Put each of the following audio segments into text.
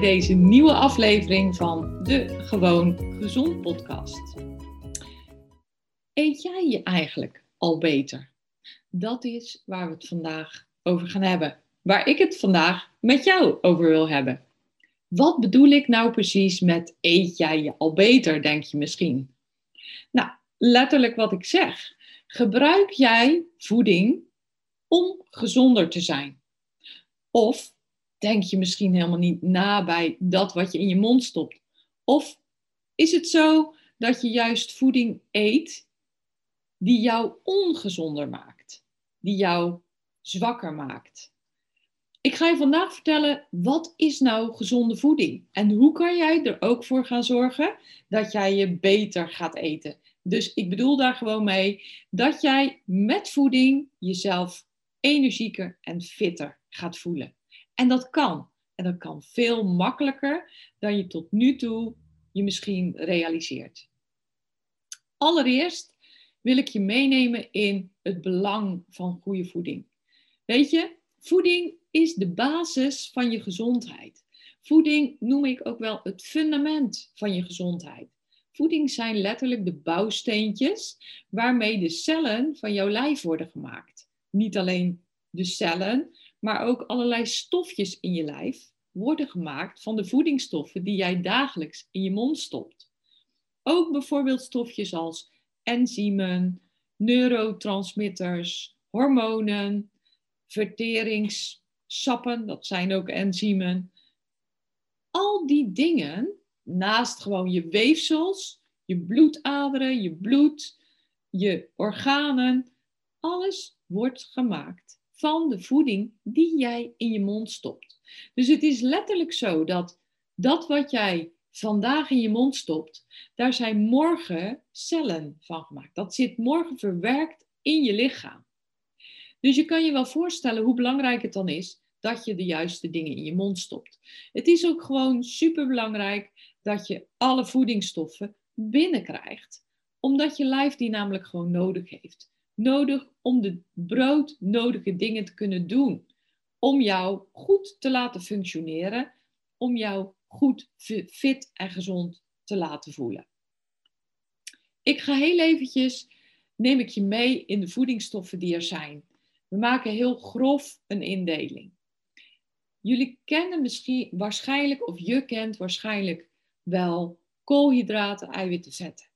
Deze nieuwe aflevering van de Gewoon Gezond podcast. Eet jij je eigenlijk al beter? Dat is waar we het vandaag over gaan hebben. Waar ik het vandaag met jou over wil hebben. Wat bedoel ik nou precies met eet jij je al beter, denk je misschien? Nou, letterlijk wat ik zeg. Gebruik jij voeding om gezonder te zijn? Of denk je misschien helemaal niet na bij dat wat je in je mond stopt? Of is het zo dat je juist voeding eet die jou ongezonder maakt, die jou zwakker maakt? Ik ga je vandaag vertellen wat is nou gezonde voeding en hoe kan jij er ook voor gaan zorgen dat jij je beter gaat eten. Dus ik bedoel daar gewoon mee dat jij met voeding jezelf energieker en fitter gaat voelen. En dat kan. En dat kan veel makkelijker dan je tot nu toe je misschien realiseert. Allereerst wil ik je meenemen in het belang van goede voeding. Weet je, voeding is de basis van je gezondheid. Voeding noem ik ook wel het fundament van je gezondheid. Voeding zijn letterlijk de bouwsteentjes waarmee de cellen van jouw lijf worden gemaakt. Niet alleen de cellen, maar ook allerlei stofjes in je lijf worden gemaakt van de voedingsstoffen die jij dagelijks in je mond stopt. Ook bijvoorbeeld stofjes als enzymen, neurotransmitters, hormonen, verteringssappen, dat zijn ook enzymen. Al die dingen naast gewoon je weefsels, je bloedaderen, je bloed, je organen, alles wordt gemaakt van de voeding die jij in je mond stopt. Dus het is letterlijk zo dat dat wat jij vandaag in je mond stopt, daar zijn morgen cellen van gemaakt. Dat zit morgen verwerkt in je lichaam. Dus je kan je wel voorstellen hoe belangrijk het dan is dat je de juiste dingen in je mond stopt. Het is ook gewoon super belangrijk dat je alle voedingsstoffen binnenkrijgt. Omdat je lijf die namelijk gewoon nodig heeft. Nodig om de broodnodige dingen te kunnen doen. Om jou goed te laten functioneren. Om jou goed, fit en gezond te laten voelen. Ik ga heel eventjes, neem ik je mee in de voedingsstoffen die er zijn. We maken heel grof een indeling. Jullie kennen misschien waarschijnlijk, of je kent waarschijnlijk wel koolhydraten, eiwitten, vetten.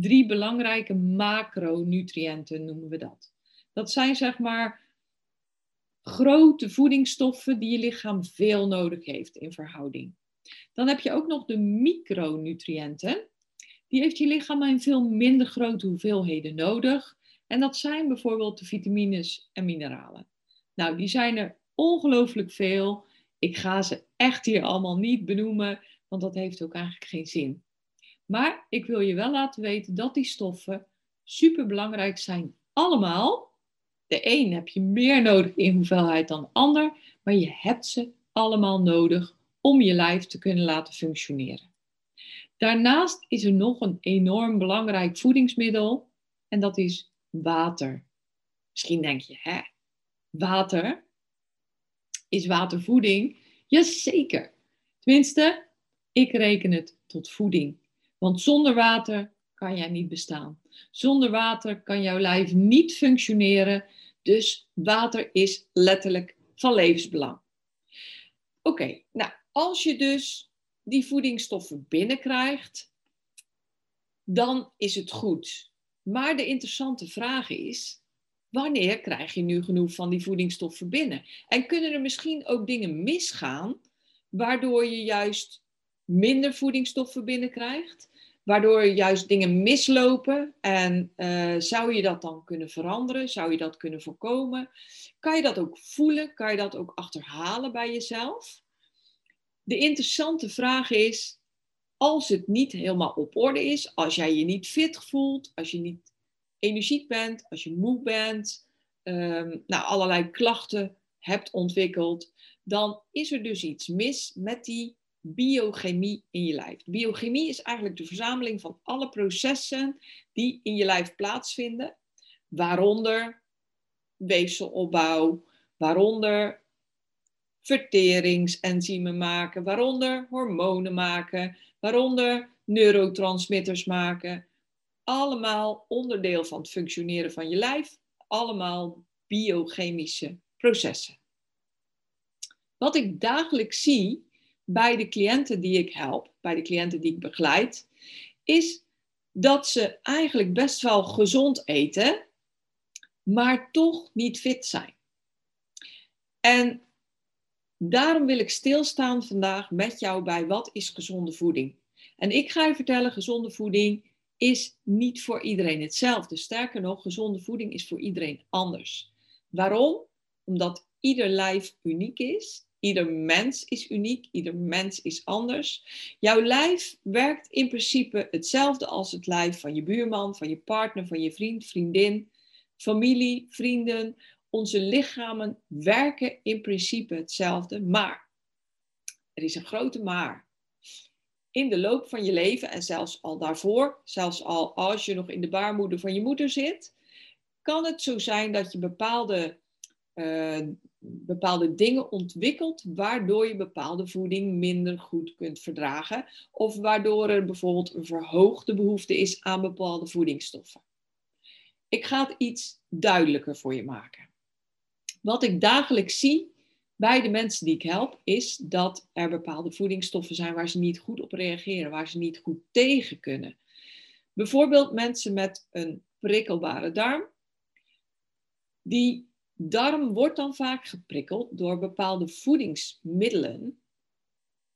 Drie belangrijke macronutriënten noemen we dat. Dat zijn zeg maar grote voedingsstoffen die je lichaam veel nodig heeft in verhouding. Dan heb je ook nog de micronutriënten. Die heeft je lichaam in veel minder grote hoeveelheden nodig. En dat zijn bijvoorbeeld de vitamines en mineralen. Nou, die zijn er ongelooflijk veel. Ik ga ze echt hier allemaal niet benoemen, want dat heeft ook eigenlijk geen zin. Maar ik wil je wel laten weten dat die stoffen super belangrijk zijn, allemaal. De een heb je meer nodig in hoeveelheid dan de ander, maar je hebt ze allemaal nodig om je lijf te kunnen laten functioneren. Daarnaast is er nog een enorm belangrijk voedingsmiddel en dat is water. Misschien denk je, hè, water? Is watervoeding? Jazeker. Tenminste, ik reken het tot voeding. Want zonder water kan jij niet bestaan. Zonder water kan jouw lijf niet functioneren. Dus water is letterlijk van levensbelang. Oké, nou, als je dus die voedingsstoffen binnenkrijgt, dan is het goed. Maar de interessante vraag is, wanneer krijg je nu genoeg van die voedingsstoffen binnen? En kunnen er misschien ook dingen misgaan, waardoor je juist minder voedingsstoffen binnenkrijgt? Waardoor juist dingen mislopen en uh, zou je dat dan kunnen veranderen? Zou je dat kunnen voorkomen? Kan je dat ook voelen? Kan je dat ook achterhalen bij jezelf? De interessante vraag is, als het niet helemaal op orde is, als jij je niet fit voelt, als je niet energiek bent, als je moe bent, um, nou, allerlei klachten hebt ontwikkeld, dan is er dus iets mis met die biochemie in je lijf. Biochemie is eigenlijk de verzameling van alle processen die in je lijf plaatsvinden, waaronder weefselopbouw, waaronder verteringsenzymen maken, waaronder hormonen maken, waaronder neurotransmitters maken. Allemaal onderdeel van het functioneren van je lijf, allemaal biochemische processen. Wat ik dagelijks zie bij de cliënten die ik help, bij de cliënten die ik begeleid, is dat ze eigenlijk best wel gezond eten, maar toch niet fit zijn. En daarom wil ik stilstaan vandaag met jou bij wat is gezonde voeding. En ik ga je vertellen, gezonde voeding is niet voor iedereen hetzelfde. Sterker nog, gezonde voeding is voor iedereen anders. Waarom? Omdat ieder lijf uniek is Ieder mens is uniek, ieder mens is anders. Jouw lijf werkt in principe hetzelfde als het lijf van je buurman, van je partner, van je vriend, vriendin, familie, vrienden. Onze lichamen werken in principe hetzelfde, maar er is een grote maar. In de loop van je leven en zelfs al daarvoor, zelfs al als je nog in de baarmoeder van je moeder zit, kan het zo zijn dat je bepaalde uh, bepaalde dingen ontwikkelt waardoor je bepaalde voeding minder goed kunt verdragen of waardoor er bijvoorbeeld een verhoogde behoefte is aan bepaalde voedingsstoffen. Ik ga het iets duidelijker voor je maken. Wat ik dagelijks zie bij de mensen die ik help is dat er bepaalde voedingsstoffen zijn waar ze niet goed op reageren, waar ze niet goed tegen kunnen. Bijvoorbeeld mensen met een prikkelbare darm die darm wordt dan vaak geprikkeld door bepaalde voedingsmiddelen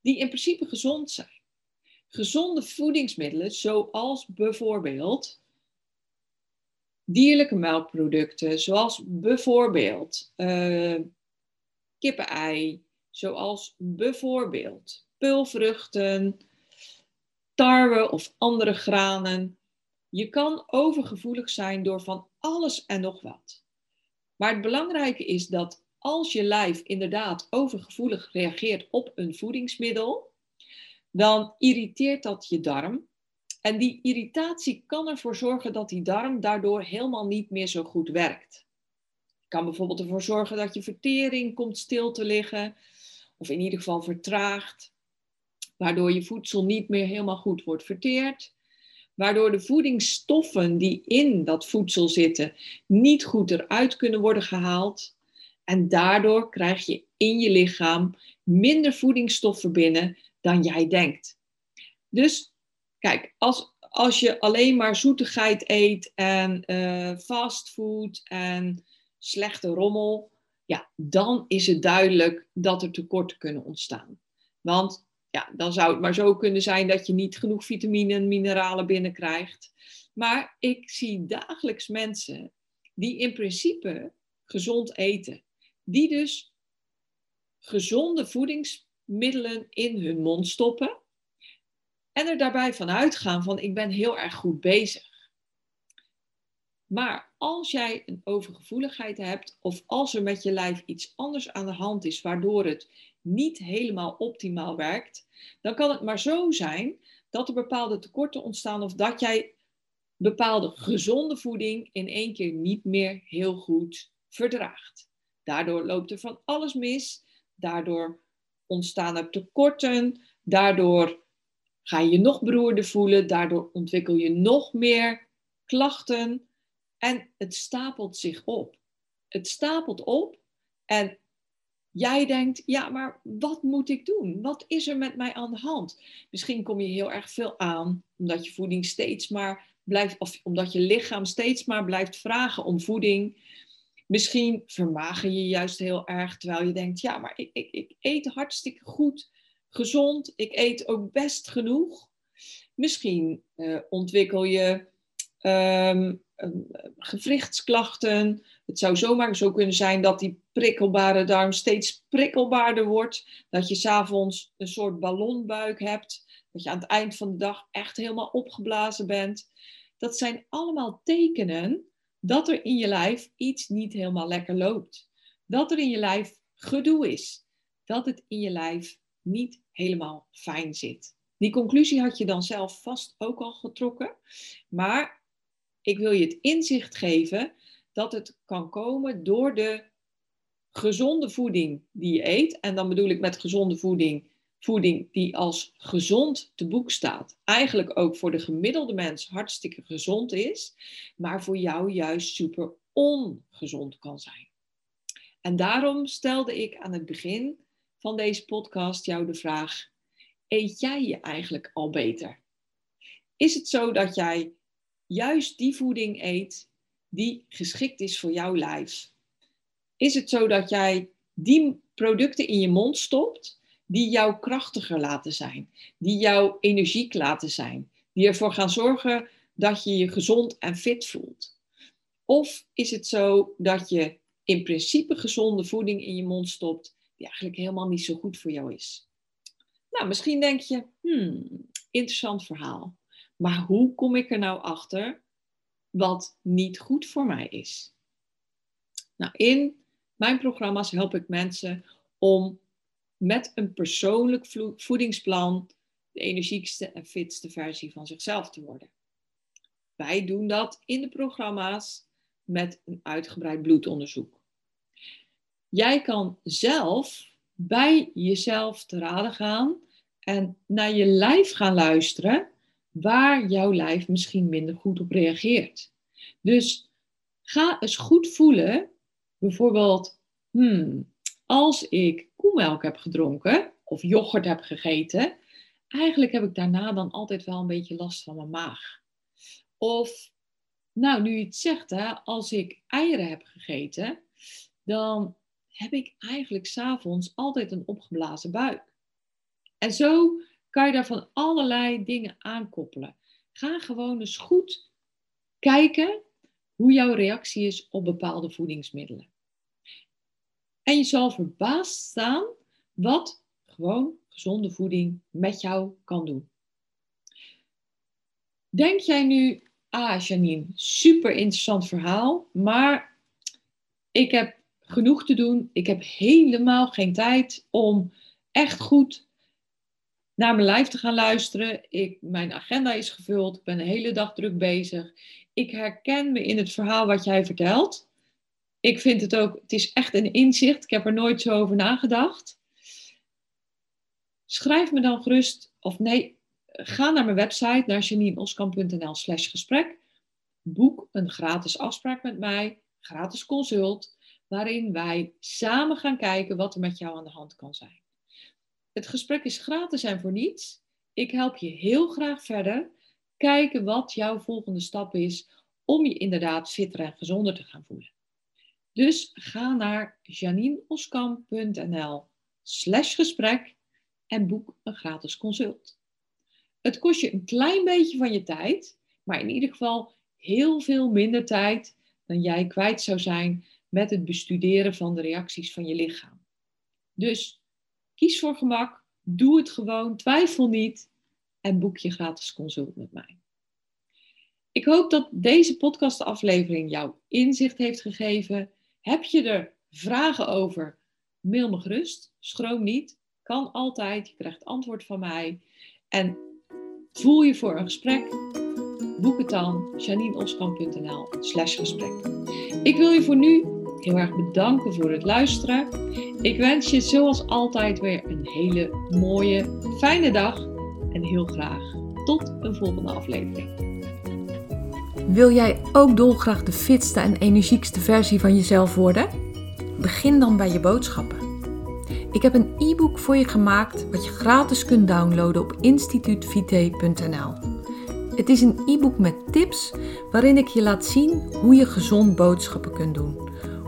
die in principe gezond zijn. Gezonde voedingsmiddelen, zoals bijvoorbeeld dierlijke melkproducten, zoals bijvoorbeeld uh, kippenei, zoals bijvoorbeeld pulvruchten, tarwe of andere granen. Je kan overgevoelig zijn door van alles en nog wat. Maar het belangrijke is dat als je lijf inderdaad overgevoelig reageert op een voedingsmiddel, dan irriteert dat je darm. En die irritatie kan ervoor zorgen dat die darm daardoor helemaal niet meer zo goed werkt. Kan bijvoorbeeld ervoor zorgen dat je vertering komt stil te liggen, of in ieder geval vertraagt, waardoor je voedsel niet meer helemaal goed wordt verteerd waardoor de voedingsstoffen die in dat voedsel zitten niet goed eruit kunnen worden gehaald. En daardoor krijg je in je lichaam minder voedingsstoffen binnen dan jij denkt. Dus kijk, als, als je alleen maar zoetigheid eet en uh, fastfood en slechte rommel, ja, dan is het duidelijk dat er tekorten kunnen ontstaan. Want ja, dan zou het maar zo kunnen zijn dat je niet genoeg vitamine en mineralen binnenkrijgt. Maar ik zie dagelijks mensen die in principe gezond eten, die dus gezonde voedingsmiddelen in hun mond stoppen en er daarbij van uitgaan van ik ben heel erg goed bezig. Maar als jij een overgevoeligheid hebt of als er met je lijf iets anders aan de hand is waardoor het niet helemaal optimaal werkt, dan kan het maar zo zijn dat er bepaalde tekorten ontstaan of dat jij bepaalde gezonde voeding in één keer niet meer heel goed verdraagt. Daardoor loopt er van alles mis, daardoor ontstaan er tekorten, daardoor ga je je nog beroerder voelen, daardoor ontwikkel je nog meer klachten en het stapelt zich op. Het stapelt op en jij denkt, ja, maar wat moet ik doen? Wat is er met mij aan de hand? Misschien kom je heel erg veel aan, omdat je voeding steeds maar blijft, of omdat je lichaam steeds maar blijft vragen om voeding. Misschien vermager je juist heel erg, terwijl je denkt, ja, maar ik, ik, ik eet hartstikke goed, gezond, ik eet ook best genoeg. Misschien uh, ontwikkel je um, gewrichtsklachten. Het zou zomaar zo kunnen zijn dat die prikkelbare darm steeds prikkelbaarder wordt. Dat je s'avonds een soort ballonbuik hebt. Dat je aan het eind van de dag echt helemaal opgeblazen bent. Dat zijn allemaal tekenen dat er in je lijf iets niet helemaal lekker loopt. Dat er in je lijf gedoe is. Dat het in je lijf niet helemaal fijn zit. Die conclusie had je dan zelf vast ook al getrokken. Maar ik wil je het inzicht geven dat het kan komen door de gezonde voeding die je eet. En dan bedoel ik met gezonde voeding voeding die als gezond te boek staat. Eigenlijk ook voor de gemiddelde mens hartstikke gezond is, maar voor jou juist super ongezond kan zijn. En daarom stelde ik aan het begin van deze podcast jou de vraag: eet jij je eigenlijk al beter? Is het zo dat jij juist die voeding eet die geschikt is voor jouw lijf? Is het zo dat jij die producten in je mond stopt die jou krachtiger laten zijn, die jou energiek laten zijn, die ervoor gaan zorgen dat je je gezond en fit voelt? Of is het zo dat je in principe gezonde voeding in je mond stopt die eigenlijk helemaal niet zo goed voor jou is? Nou, misschien denk je, hmm, interessant verhaal. Maar hoe kom ik er nou achter wat niet goed voor mij is? Nou, in mijn programma's help ik mensen om met een persoonlijk voedingsplan de energiekste en fitste versie van zichzelf te worden. Wij doen dat in de programma's met een uitgebreid bloedonderzoek. Jij kan zelf bij jezelf te raden gaan en naar je lijf gaan luisteren waar jouw lijf misschien minder goed op reageert. Dus ga eens goed voelen, bijvoorbeeld, hmm, als ik koemelk heb gedronken of yoghurt heb gegeten, eigenlijk heb ik daarna dan altijd wel een beetje last van mijn maag. Of, nou, nu je het zegt, hè, als ik eieren heb gegeten, dan heb ik eigenlijk s'avonds altijd een opgeblazen buik. En zo kan je daar van allerlei dingen aankoppelen. Ga gewoon eens goed kijken hoe jouw reactie is op bepaalde voedingsmiddelen. En je zal verbaasd staan wat gewoon gezonde voeding met jou kan doen. Denk jij nu, ah Janine, super interessant verhaal, maar ik heb genoeg te doen. Ik heb helemaal geen tijd om echt goed naar mijn lijf te gaan luisteren. Ik, mijn agenda is gevuld. Ik ben de hele dag druk bezig. Ik herken me in het verhaal wat jij vertelt. Ik vind het ook, het is echt een inzicht. Ik heb er nooit zo over nagedacht. Schrijf me dan gerust, of nee, ga naar mijn website, naar janineoskamp.nl slash gesprek. Boek een gratis afspraak met mij, gratis consult, waarin wij samen gaan kijken wat er met jou aan de hand kan zijn. Het gesprek is gratis en voor niets. Ik help je heel graag verder. Kijken wat jouw volgende stap is om je inderdaad fitter en gezonder te gaan voelen. Dus ga naar janineoskamp.nl slash gesprek en boek een gratis consult. Het kost je een klein beetje van je tijd, maar in ieder geval heel veel minder tijd dan jij kwijt zou zijn met het bestuderen van de reacties van je lichaam. Dus Kies voor gemak, doe het gewoon, twijfel niet en boek je gratis consult met mij. Ik hoop dat deze podcastaflevering jou inzicht heeft gegeven. Heb je er vragen over? Mail me gerust. Schroom niet. Kan altijd. Je krijgt antwoord van mij. En voel je voor een gesprek? Boek het dan. janineoskamp.nl slash gesprek. Ik wil je voor nu heel erg bedanken voor het luisteren. Ik wens je zoals altijd weer een hele mooie, fijne dag en heel graag tot een volgende aflevering. Wil jij ook dolgraag de fitste en energiekste versie van jezelf worden? Begin dan bij je boodschappen. Ik heb een e-book voor je gemaakt wat je gratis kunt downloaden op instituutvite.nl. Het is een e-book met tips waarin ik je laat zien hoe je gezond boodschappen kunt doen.